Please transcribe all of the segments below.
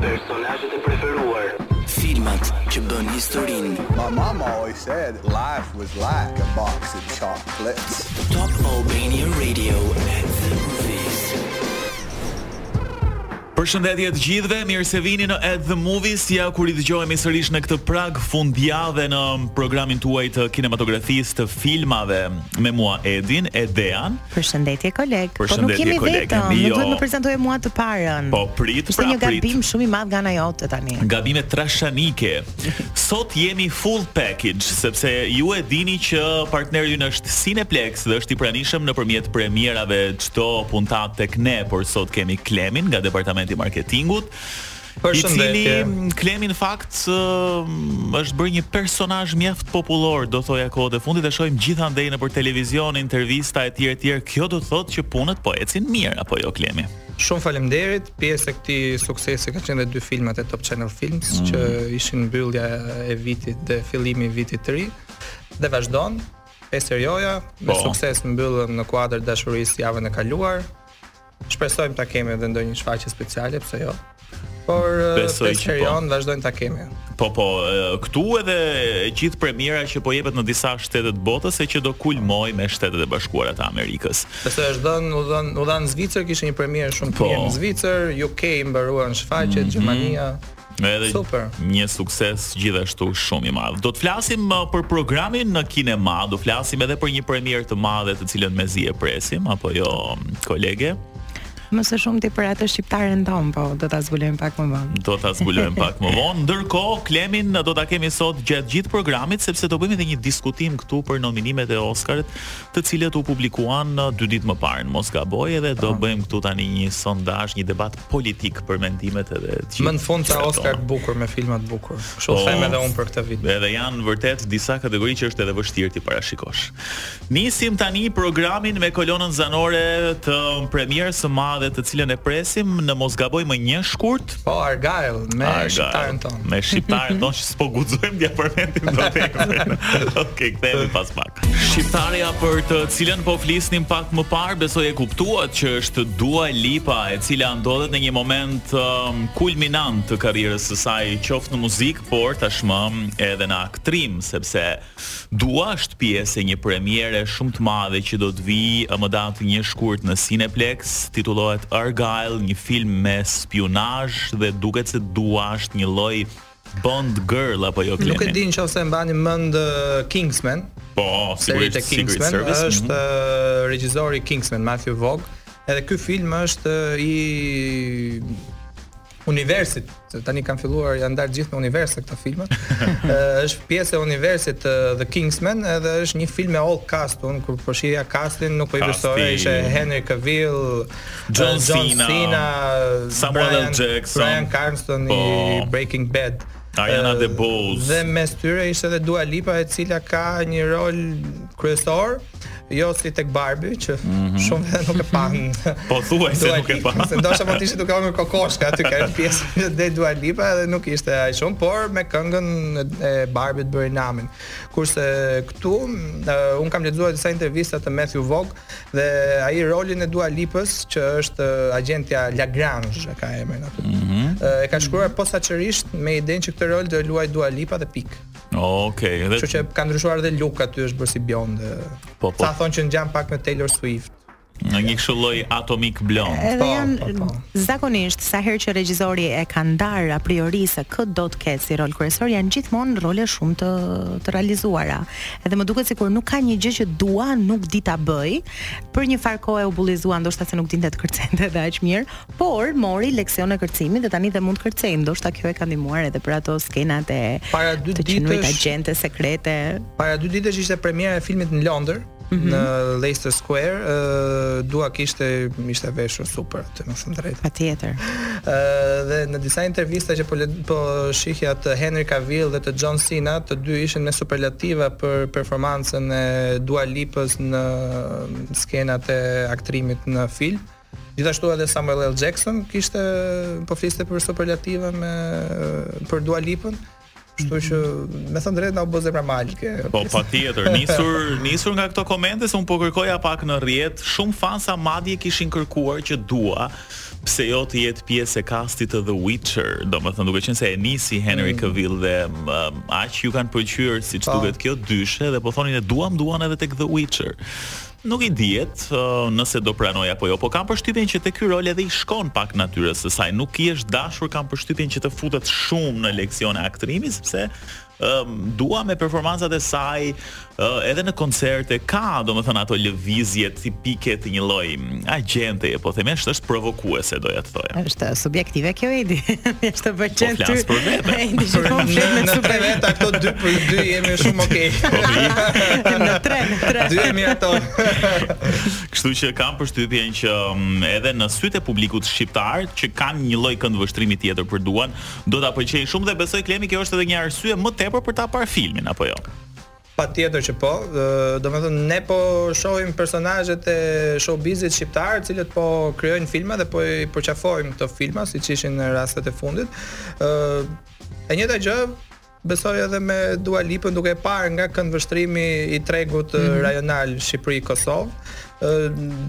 Personazhet e preferuar, filmat që bënë historinë. My mama always said life was like a box of chocolates. Top Albania Radio at the movies. Përshëndetje të gjithëve, mirë se vini në At the Movies. Ja kur i dëgjohemi sërish në këtë prag fundjavë në programin tuaj të kinematografisë të filmave me mua Edin edhe Dean. Përshëndetje koleg. Po nuk jemi vetëm, më duhet jo. më prezantoje mua të parën. Po prit, pra prit. Ishte një gabim shumë i madh nga ana jote tani. Gabime trashanike. Sot jemi full package sepse ju e dini që partneri ynë është Cineplexx dhe është i pranishëm nëpërmjet premierave çdo puntatë tek ne, por sot kemi Klemin nga departamenti i marketingut. I cili Klemi në fakt është bërë një personazh mjaft popullor, do thoja kohët e fundit e shohim gjithandej nëpër televizione, intervista etj etj. Kjo do të thotë që punët po ecin mirë apo jo Klemi? Shumë faleminderit. Pjesë e këtij suksesi ka qenë edhe dy filmat e Top Channel Films mm. që ishin mbyllja e vitit dhe fillimi i vitit të ri. Dhe vazhdon e serioja me po. sukses mbyllëm Në kuadër të dashurisë javën e kaluar. Shpresojmë ta kemi edhe ndonjë shfaqje speciale, pse jo? Por besoj që po. vazhdojmë ta kemi. Po po, këtu edhe gjithë premiera që po jepet në disa shtete të botës e që do kulmojë me Shtetet e Bashkuara të Amerikës. Pse është dhënë u dha u dha në Zvicër, kishte një premierë shumë të po. mirë në Zvicër, UK mbaruan shfaqjet, mm -hmm. Gjermania Edhe Super. një sukses gjithashtu shumë i madh. Do të flasim uh, për programin në kinema, do flasim edhe për një premierë të madhe të cilën mezi e presim apo jo, kolege? Më së shumti për atë shqiptaren tonë, po do ta zbulojmë pak më vonë. Do ta zbulojmë pak më vonë. Ndërkohë, Klemin do ta kemi sot gjatë gjithë programit sepse do bëjmë edhe një diskutim këtu për nominimet e Oscarit. të cilat u publikuan nja dy ditë më parë, mos gaboj edhe do ah. bëjmë këtu tani një sondazh, një debat politik për mendimet edhe të Më në fund ka Oscar të bukur me filma të bukur. Kështu po, them edhe unë për këtë vit. Edhe janë vërtet disa kategori që është edhe vështirë t'i parashikosh. Nisim tani programin me kolonën zanore të premierës së madhe të cilën e presim në mos gaboj më 1 shkurt. Po Argylle me shqiptaren tonë. Me shqiptaren tonë që s'po guxojmë t'ia përmendim do të them. Okej, kthehemi pas pak. Shqiptarja për të cilën po flisnim pak më parë, besoj e kuptuat që është Dua Lipa, e cila ndodhet në një moment um, kulminant të karrierës së saj, qoftë në muzikë, por tashmë edhe në aktrim, sepse Dua është pjesë e një premiere shumë të madhe që do të vijë më datë një shkurt në Cineplexx, titullohet Argylle, një film me spiunazh dhe duket se Dua është një lloj Bond Girl apo jo Nuk e di nëse e mbani mend Kingsman. Po, sigurisht Kingsman Secret Service. Është mm -hmm. regjisori Kingsman Matthew Vaughn. Edhe ky film është i universit. Tani kanë filluar janë ndar gjithë me universe këto filma. është pjesë e universit të Kingsman, edhe është një film me all cast, un kur po shihja castin nuk po i besoj, ishte Henry Cavill, John Cena, Samuel L. Jackson, Bryan Cranston i po. Breaking Bad. Ariana DeBose. Dhe mes tyre ishte edhe Dua Lipa e cila ka një rol kryesor, jo si tek Barbie që mm -hmm. shumë vetë nuk e pan. pothuajse nuk e pan. Se ndoshta mund të ishte duke ngrënë kokoshka aty ka një pjesë që Dua Lipa edhe nuk ishte aq shumë, por me këngën e Barbie-t bëri namin. Kurse këtu uh, un kam lexuar disa intervista të Matthew Vaughn Dhe ai rolin e Dua Lipës, që është agjentja Lagrange, e ka emrin aty. Mm -hmm. E ka shkruar posaçërisht me idenë që këtë rol do e luaj Dua Lipa dhe pik. Okej, okay, dhe kështu që ka ndryshuar edhe look aty është bërë si bjonde. Po po. Sa thonë që ngjan pak me Taylor Swift. Në një kështu lloj Atomic Blonde. Edhe po, janë po, po. zakonisht sa herë që regjizori e ka ndar a priori se kë do të ketë si rol kryesor, janë gjithmonë role shumë të realizuara. Edhe më duket sikur nuk ka një gjë që Dua nuk di ta bëj. Për një farë kohe u bullizua, ndoshta se nuk dinte të kërcente edhe aq mirë, por mori leksione kërcimi dhe tani dhe mund të kërcejë. Ndoshta kjo e ka ndihmuar edhe për ato skenat e para dy ditësh të qenurit agjente sekrete. Para dy ditësh ishte premiera e filmit në Londër, mm -hmm. në Leicester Square, uh, Dua kishte ishte veshur super. të me thënë drejtën. Patjetër. dhe në disa intervista që po, po shihja të Henry Cavill dhe të John Cena, të dy ishin me superlativa për performancën e Dua Lipës në skenat e aktrimit në film. Gjithashtu edhe Samuel L. Jackson kishte po fliste për superlativa me për Dua Lipën. Kështu që, me thënë drejt, na u bë zemra mal. Po, patjetër, nisur, nisur nga këto komente, se unë po kërkoja pak në rrjet, shumë fansa madje kishin kërkuar që Dua, pse jo të jetë pjesë e kastit të The Witcher, domethënë, duke qenë se e nisi Henry mm. Cavill dhe um, aq ju kanë pëlqyer siç po. duket kjo dyshe, dhe po thonin e duam Duan edhe tek The Witcher. Nuk i dihet nëse do pranojë apo jo, po kam përshtypjen që te ky rol edhe i shkon pak natyrës së saj. Nuk i është dashur kam përshtypjen që të futet shumë në leksione aktrimi sepse um, Dua me performancat e saj uh, edhe në koncerte ka domethënë ato lëvizje tipike të një lloj agjente po themi është është provokuese doja Të thoja. Është subjektive kjo Edi. Është të pëlqen ty. Po flas për vete. Edi shkon flet me super. Në tre veta ato dy për dy jemi shumë okay. Po në tre, në tre. Dy jemi ato. Kështu që kam përshtypjen që mm, edhe në sytë e publikut shqiptar që kanë një lloj këndvështrimi tjetër për Duan, do ta pëlqejnë shumë dhe besoj Klemi kjo është edhe një arsye më tepër për ta parë filmin apo jo. Patjetër që po, domethënë ne po shohim personazhet e showbizit shqiptar, të cilët po krijojnë filma dhe po i përqafojmë këto filma, siç ishin në rastet e fundit. Ë e njëjta gjë besoj edhe me Dua Lipën duke parë nga këndvështrimi i tregut mm -hmm. rajonal Shqipëri Kosovë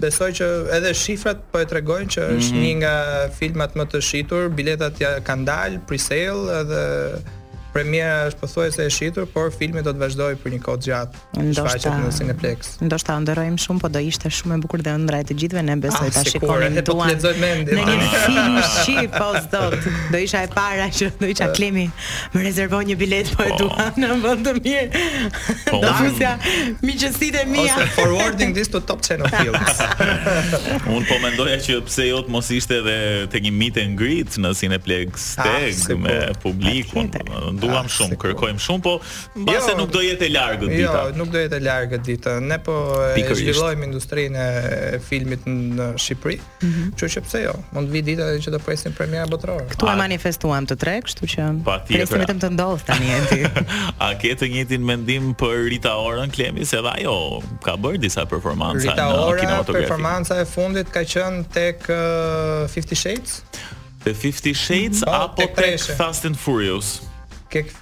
Besoj që edhe shifrat po e tregojnë që është mm -hmm. një nga filmat më të shitur, biletat ja kanë dalë pre-sale edhe premiera është pothuajse e shitur, por filmi do të vazhdojë për një kohë të gjatë. Ndoshta në Cineplex. Ndoshta ëndërrojmë shumë, po do ishte shumë e bukur dhe ëndrra e të gjithëve ne besoj ah, ta shikonim Duan. Në një film shqip po Zot, do isha e para që do isha ah, Klemi. Më rezervo një biletë po e po. dua në vend të mirë. Do fusja miqësitë e mia. Ose forwarding this to Top Channel Films. Unë po mendoja që pse jo të mos ishte edhe tek një meet and greet në Cineplex ah, TEG ah, me publikun. Duam ah, shumë, kërkojmë shumë, po mbase jo, nuk do jetë e largët jo, dita. Jo, nuk do jetë e largët dita. Ne po zhvillojmë industrinë e filmit në Shqipëri. Kështu që pse jo? Mund të vijë dita edhe që të presim premierë botërore. Këtu e manifestuam të tre, kështu që presim vetëm të ndodhë tani aty. A ke të njëjtin mendim për Rita Orën Klemi se edhe ajo ka bërë disa performanca Rita në Ora, kinematografi? Rita Ora performanca e fundit ka qenë tek uh, Fifty Shades? Te Fifty Shades mm -hmm. apo tek Fast and Furious? Ke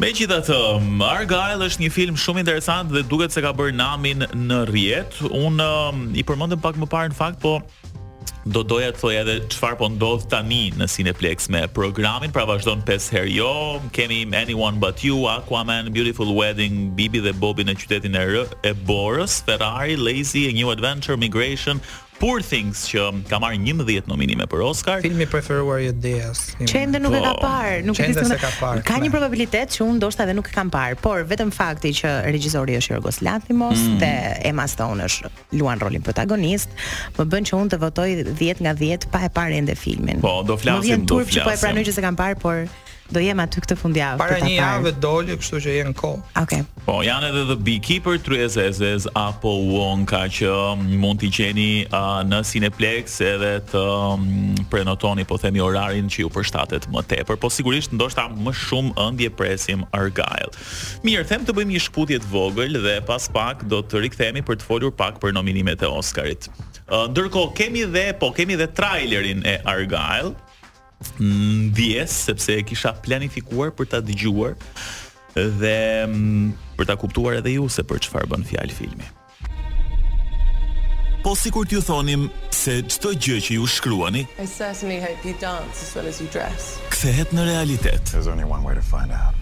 Megjithatë, Argylle është një film shumë interesant dhe duket se ka bërë namin në rrjet. Unë i përmendëm pak më parë në fakt, po do doja të thoja edhe çfarë po ndodh tani në Cineplex me programin, pra vazhdon 5 herë jo, kemi Anyone But You, Aquaman, Beautiful Wedding, Bibi dhe Bobi në qytetin e rë e Borës, Ferrari, Lassie, A New Adventure, Migration, Poor Things që ka marrë njëmbëdhjetë nominime për Oscar. Filmi i preferuar i Edit. Që ende nuk e ka po. parë, nuk e di se ka parë. Ka një probabilitet që unë ndoshta edhe nuk e kam parë, por vetëm fakti që regjisori është Jorgos Lanthimos mm. dhe Emma Stone është luan rolin protagonist, më bën që unë të votoj 10 nga 10 pa e parë ende filmin. Po, do flasim, do flasim. Më vjen turp që po e pranoj që s'e kam parë, por Do jem aty këtë fundjavë për ta parë. Para një jave doli, kështu që je në kohë. Okej. Okay. Po, janë edhe The Beekeeper, Tryeza e Zezë, apo Wonka që mund t'i gjeni uh, në Cineplex edhe të um, prenotoni, po themi, orarin që ju përshtatet më tepër. Po sigurisht, ndoshta me shumë ëndje presim Argylle. Mirë, them të bëjmë një shkputje të vogël dhe pas pak do të rikthehemi për të folur pak për nominimet e Oscarit. Uh, ndërkohë kemi dhe po kemi dhe trailerin e Argylle, ndjes sepse e kisha planifikuar për ta dëgjuar dhe mm, për ta kuptuar edhe ju se për çfarë bën fjalë filmi. Po sikur t'ju thonim se çdo gjë që ju shkruani, I certainly hope you dance as well as you dress. Kthehet në realitet. There's only one way to find out.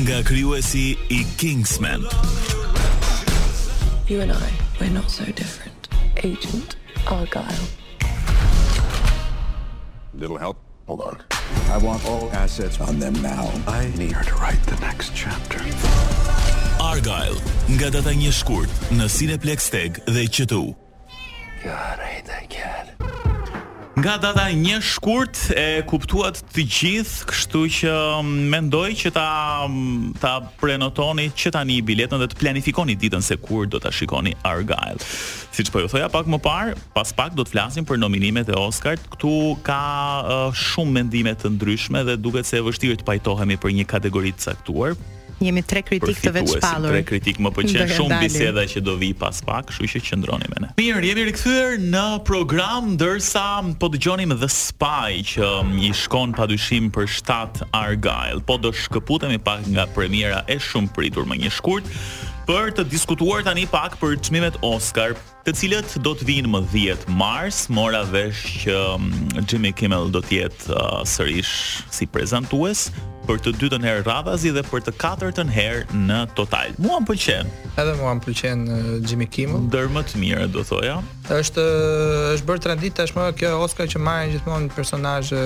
Nga krijuesi i Kingsman. You and I, we're not so different. Agent Argylle. Little help. Hold on. I want all assets on them now. I need her to write the next chapter. Argylle, nga data 1 shkurt në Cineplexx TEG dhe QTU. God, I hate that cat. Nga data 1 shkurt e kuptuat të gjithë, kështu që mm, mendoj që ta mm, ta prenotoni që tani biletën dhe të planifikoni ditën se kur do ta shikoni Argylle. Siç po ju thoja pak më parë, pas pak do të flasim për nominimet e Oscarit. Këtu ka uh, shumë mendime të ndryshme dhe duket se është e vështirë të pajtohemi për një kategori të caktuar. Jemi tre kritikë të vetëshpallur. Tre kritikë, më pëlqen shumë biseda që do vijë pas pak, kështu që qëndroni me ne. Mirë, jemi rikthyer në program ndërsa po dëgjonim The Spy që um, i shkon padyshim për shtat Argylle. Po do shkëputemi pak nga premiera e shumëpritur më një shkurt. për të diskutuar tani pak për çmimet Oscar, të cilat do të vijnë më 10 mars. Mora vesh që mm, Jimmy Kimmel do të jetë uh, sërish si prezantues për të dytën herë radhazi dhe për të katërtën herë në total. Mua më pëlqen. Edhe mua më pëlqen uh, Jimmy Kimmel. Ndër më të mirë do thoja. Është uh, është bërë traditë tashmë kjo Oscar që marrin gjithmonë personazhe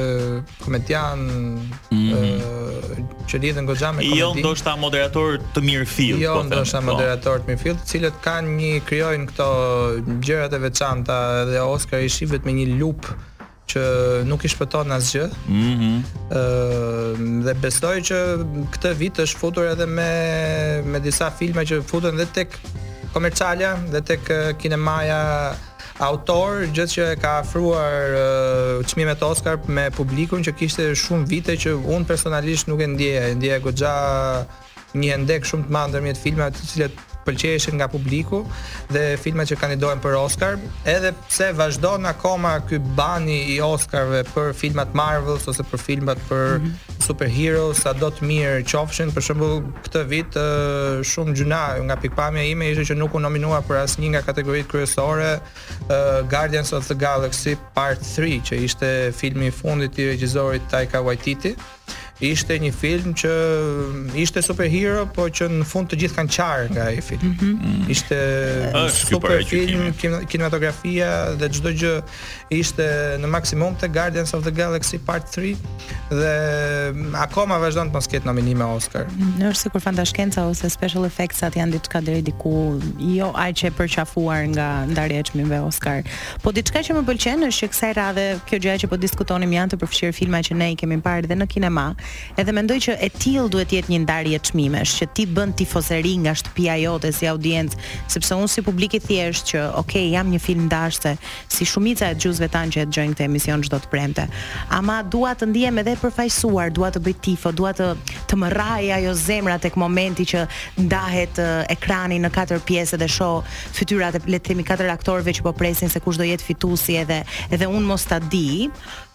komedianë mm -hmm. uh, që lidhen goxha me komedi. Jo ndoshta moderatorë të mirëfilltë, jo, po. Jo ndoshta po. moderatorë të mirëfilltë, të cilët kanë një krijojnë këto gjërat e veçanta dhe Oscar i shifet me një lupë që nuk i shpëton asgjë. Ëh mm -hmm. uh, dhe besoj që këtë vit është futur edhe me me disa filma që futen edhe tek komercialja dhe tek kinemaja Autor, gjë që e ka afruar çmimet Oscar me publikun që kishte shumë vite që unë personalisht nuk e ndjeja, e ndjeja goxha një hendek shumë të madh ndërmjet filmave të cilët pëlqeheshin nga publiku dhe filmat që kandidohen për Oscar, edhe pse vazhdon akoma ky bani i Oscarëve për filmat Marvel ose për filmat për mm -hmm. superhero sado të mirë qofshin, për shembull këtë vit shumë gjyna nga pikëpamja ime ishte që nuk u nominua për asnjë nga kategoritë kryesore Guardians of the Galaxy Part 3, që ishte filmi i fundit i regjisorit Taika Waititi. Ishte një film që ishte superhero, po që në fund të gjithë kanë qarë nga ai film. Mm -hmm. Ishte ëh super film, kinematografia dhe çdo gjë ishte në maksimum te Guardians of the Galaxy Part 3 dhe mm, akoma vazhdon të mos ketë nominime Oscar. Është sikur fantashkenca ose special effects-at janë diçka deri diku jo aq e përqafuar nga ndarja e çmimeve Oscar. Po diçka që më pëlqen është që kësaj radhe kjo gjë që po diskutonim janë të përfshirë filma që ne i kemi parë dhe në kinema. Edhe mendoj që e tillë duhet të jetë një ndarje çmimesh, që ti bën tifozeri nga shtëpia jote si audiencë, sepse unë si publik i thjeshtë që, ok, jam një filmdashëse, si shumica e dëgjuesve tanë që e dëgjojnë këtë emision çdo të premte. Ama dua të ndihem edhe e përfaqësuar, dua të bëj tifo, dua të të më rrahë ajo zemra tek momenti që ndahet ekrani në katër pjesë dhe shoh fytyrat e le të themi katër aktorëve që po presin se kush do jetë fituesi edhe edhe unë mos ta di,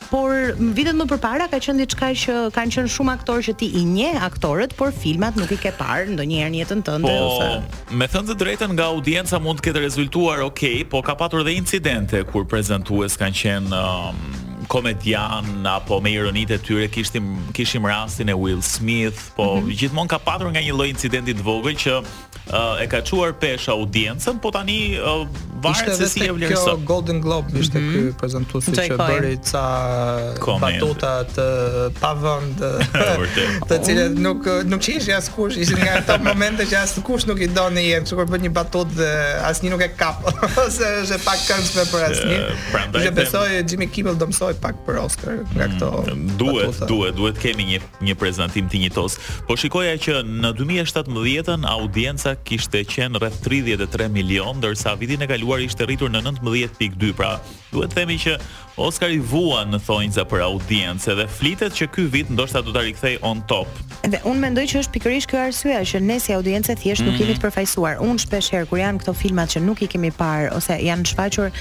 Por vitet më përpara ka qenë diçka që kanë qenë shumë aktorë që ti i njeh aktorët, por filmat nuk i ke parë ndonjëherë në jetën tënde po, ose. Po, me thënë të drejtën nga audienca mund të ketë rezultuar ok, po ka patur dhe incidente kur prezantues kanë qenë um, komedianë apo me ironitë e tyre kishim kishim rastin e Will Smith, po mm -hmm. gjithmonë ka patur nga një lloj incidenti të vogël që uh, e ka çuar peshë audiencën, po tani uh, varet se si e vlerëson. Te Golden Globe ishte mm -hmm. ky prezantuesi që bëri ca batuta të pavend të cilët mm. nuk nuk qeshi askush, ishin nga ato momente që askush nuk i do në jetë, si kur bën një batutë dhe asnjë nuk e kap. Ose është e pakëndshme për asnjë. Prandaj besoj Jimmy Kimmel do mësojë pak për Oscar nga mm, këto. Duhet, duhet, duhet kemi një një prezantim dinjitoz. Po shikoja që në dy mijë e shtatëmbëdhjetën audienca kishte qenë rreth tridhjetë e tre milionë, ndërsa vitin e kaluar ishte rritur në nëntëmbëdhjetë pikë dy. Pra, duhet të themi që Oskari vuan në thonjëza për audiencë dhe flitet që ky vit ndoshta do ta rikthejë on top. Dhe unë mendoj që është pikërisht kjo arsyeja që ne si audiencë thjesht nuk mhm. jemi të përfaqësuar. Unë shpesh herë kur janë këto filmat që nuk i kemi parë ose janë shfaqur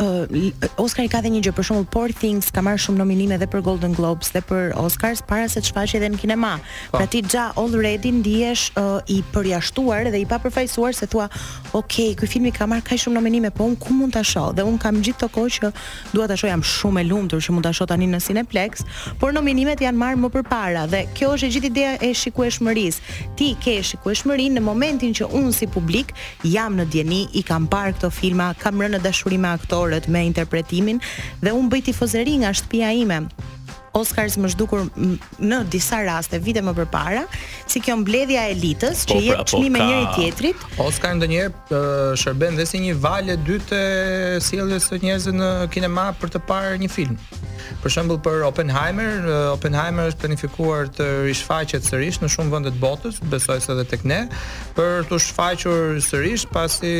Ëh, Oscari ka dhe një gjë, për shembull Poor Things ka marrë shumë nominime dhe për Golden Globes dhe për Oscars para se të shfaqej edhe në kinema. Po. Pra ti xha already ndihesh uh, i përjashtuar dhe i papërfaqësuar se thua, "Ok, ky filmi ka marrë kaq shumë nominime, po un ku mund ta shoh?" Dhe un kam gjithë këtë kohë që dua ta shoh, jam shumë e lumtur që mund ta shoh tani në Cineplex, por nominimet janë marrë më përpara dhe kjo është e gjithë ideja e shikueshmërisë. Ti ke shikueshmërinë në momentin që un si publik Jam në dijeni, i kam parë këto filma, kam rënë në dashuri me aktorët, me interpretimin dhe unë bëj tifozeri nga shtëpia ime. Oscars më është dukur në disa raste vite më përpara, si kjo mbledhja e elitës po, që jep pra, po, çmime po, njëri tjetrit. Oscar ndonjëherë shërben dhe si një valë e dytë e sjelljes së njerëzve në kinema për të parë një film. Për shembull për Oppenheimer, Oppenheimer është planifikuar të rishfaqet sërish në shumë vende të botës, besoj se edhe tek ne, për t'u shfaqur sërish pasi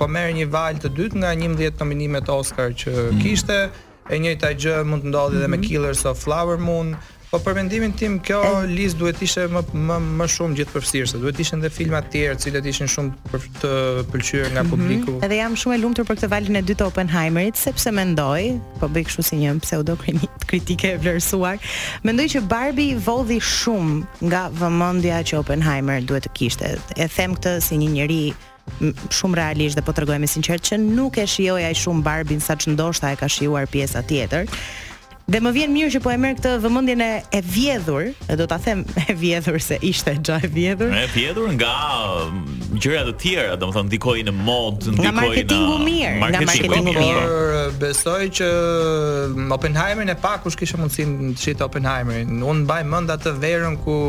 po merr një valë të dytë nga 11 nominimet Oscar që mm. kishte. E njëjta gjë mund të ndodhi edhe mm -hmm. me mhm. Killers of Flower Moon, Po për mendimin tim kjo e... listë duhet ishte më më më shumë gjithëpërfshirëse. Duhet ishin edhe filma të tjerë, të cilët ishin shumë për të pëlqyer nga mhm. publiku. Mm -hmm. Edhe jam shumë e lumtur për këtë valën e dytë të Oppenheimerit, sepse mendoj, po bëj kështu si një pseudo kritike e vlerësuar, mendoj që Barbie vodhi shumë nga vëmendja që Oppenheimer duhet të kishte. E them këtë si një njeri shumë realisht dhe po tregohem e sinqertë që nuk e shijoj aq shumë Barbin sa ç'ndoshta e ka shijuar pjesa tjetër. Dhe më vjen mirë që po e merr këtë vëmendjen e vjedhur, e do ta them e vjedhur se ishte xha e vjedhur. E vjedhur nga mm, gjëra të tjera, domethënë ndikoi në modë, ndikoi në Nga marketingu i mirë, nga marketingu i mirë. Por eh, besoj që mm, Oppenheimerin e pa kush kishte mundësinë të shihte Oppenheimerin. Unë mbaj mend atë verën ku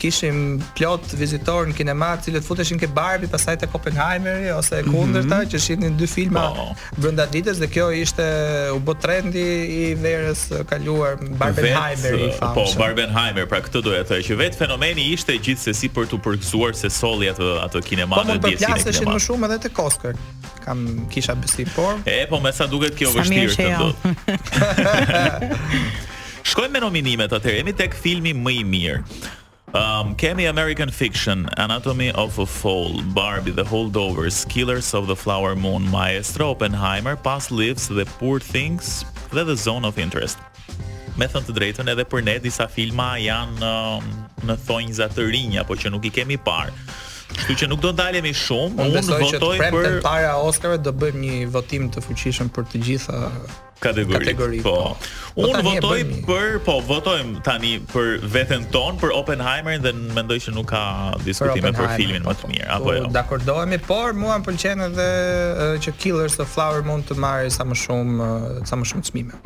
Kishim plot vizitorë në kinema, të cilët futeshin ke Barbie, pastaj te Oppenheimeri ose e mhm. kundërta, mm -hmm. që shihnin dy filma po. brenda ditës dhe kjo ishte u bë trendi i verës së kaluar Barbenheimer i famshëm. Po, Barbenheimer, pra këtë doja të thoja që vetë fenomeni ishte gjithsesi për të përgëzuar se solli atë atë kinema po, në ditë. Po, më të më shumë edhe te Oscar. Kam kisha besim, por. E po, me sa duket kjo vështirë të ndodhë. Shkojmë me nominimet atëherë. Jemi tek filmi më i mirë. Um, kemi American Fiction, Anatomy of a Fall, Barbie, The Holdovers, Killers of the Flower Moon, Maestro, Oppenheimer, Past Lives dhe Poor Things dhe The Zone of Interest. Me thënë të drejtën edhe për ne disa filma janë um, në thonjza të rinj apo që nuk i kemi parë. Kështu që nuk do ndalemi shumë. Unë votoj për para Oscarëve do bëjmë një votim të fuqishëm për të gjitha Kategori. Kategori. Po. po Unë votoj për, po votojmë tani për veten tonë, për Oppenheimer dhe mendoj që nuk ka diskutime për, për filmin më të mirë, po, apo jo. Dakordohemi, por mua më pëlqen edhe që Killers of Flower Moon të marrë sa më shumë sa më shumë çmime.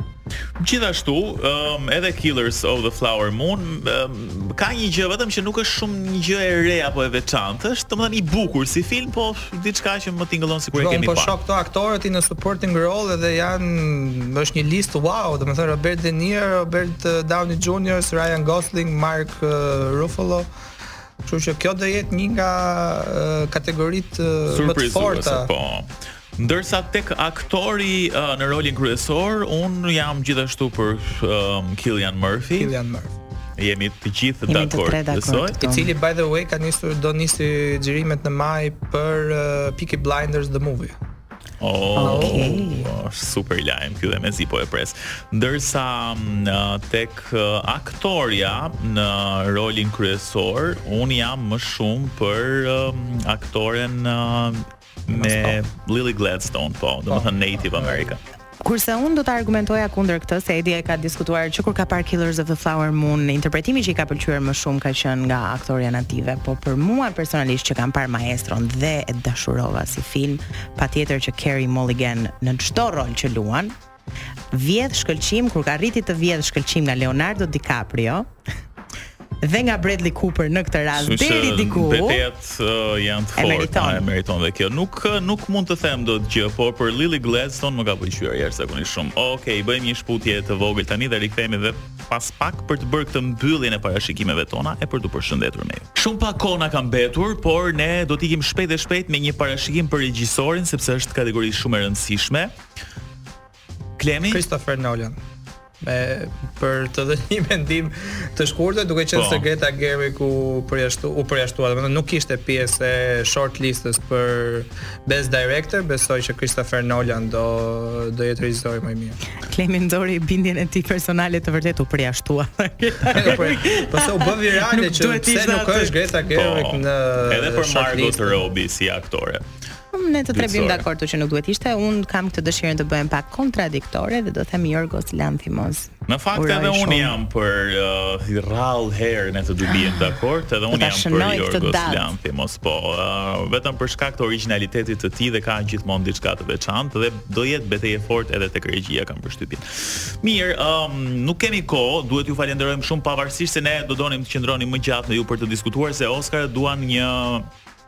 Gjithashtu, um, edhe Killers of the Flower Moon um, ka një gjë vetëm që nuk është shumë një gjë e re apo e veçantë, është domethënë i bukur si film, po diçka që më tingëllon sikur e kemi parë. Po shoh këto aktorët te supporting role dhe janë është një listë wow, domethënë Robert De Niro, Robert eh, Downey Jr, Ryan Gosling, Mark eh, Ruffalo. Kështu që kjo do jetë një nga eh, kategoritë më të forta. Po. Ndërsa tek aktori uh, në rolin kryesor, unë jam gjithashtu për um, Cillian Murphy. Cillian Murphy. Jemi të gjithë Jemi të tre dakord. I cili by the way ka nisur do nisi xhirimet në maj për uh, Peaky Blinders the movie. Oh, okay. oh, super lajm ky dhe mezi po e pres. Ndërsa mm, uh, tek uh, aktorja në rolin kryesor, un jam më shumë për um, aktoren uh, me Lily Gladstone, po, domethënë Native American. Kurse unë do ta argumentoja kundër këtë se Edi e ka diskutuar që kur ka parë Killers of the Flower Moon, interpretimi që i ka pëlqyer më shumë ka qenë nga aktorja native, po për mua personalisht që kam parë Maestron dhe e dashurova si film, patjetër që Carey Mulligan në çdo rol që luan, vjedh shkëlqim kur ka arritur të vjedh shkëlqim nga Leonardo DiCaprio dhe nga Bradley Cooper në këtë rast deri diku. Betejat uh, janë të forta, e meriton. e meriton dhe kjo. Nuk uh, nuk mund të them dot gjë, por për Lily Gladstone më ka pëlqyer jashtëzakonisht shumë. Okej, bëjmë një shkëputje të vogël tani dhe rikthehemi dhe pas pak për të bërë këtë mbylljen e parashikimeve tona e për t'u përshëndetur me ju. Shumë pak kohë na ka mbetur, por ne do të ikim shpejt e shpejt me një parashikim për regjisorin sepse është kategori shumë e rëndësishme. Klemi Christopher Nolan me për të dhënë një mendim të shkurtër duke qenë po. se Greta Gerwig u përjashtu u përjashtua, domethënë nuk ishte pjesë e short listës për Best Director, besoj që Christopher Nolan do do jetë regjisori më i mirë. Klemi nxori bindjen e tij personale të vërtetë u përjashtua. Po, po se u bë virale që pse nuk është Greta Gerwig po, në Edhe për Margot Robbie si aktore. Ne të tre biem dakord që nuk duhet ishte. Unë kam këtë dëshirën të bëhem pak kontradiktore dhe do them Yorgos Lanthimos. Në fakt edhe unë jam për uh, rrallëherë ne të dy biem dakord, edhe unë jam për Yorgos Lanthimos, po uh, vetëm për shkak të origjinalitetit të tij dhe ka gjithmonë diçka të veçantë dhe do jetë betejë e fortë edhe tek regjia kam përshtypjen. Mirë, um, nuk kemi kohë, duhet t'ju falenderojmë shumë pavarësisht se ne do donim të qëndronim më gjatë me ju për të diskutuar se Oscar duan një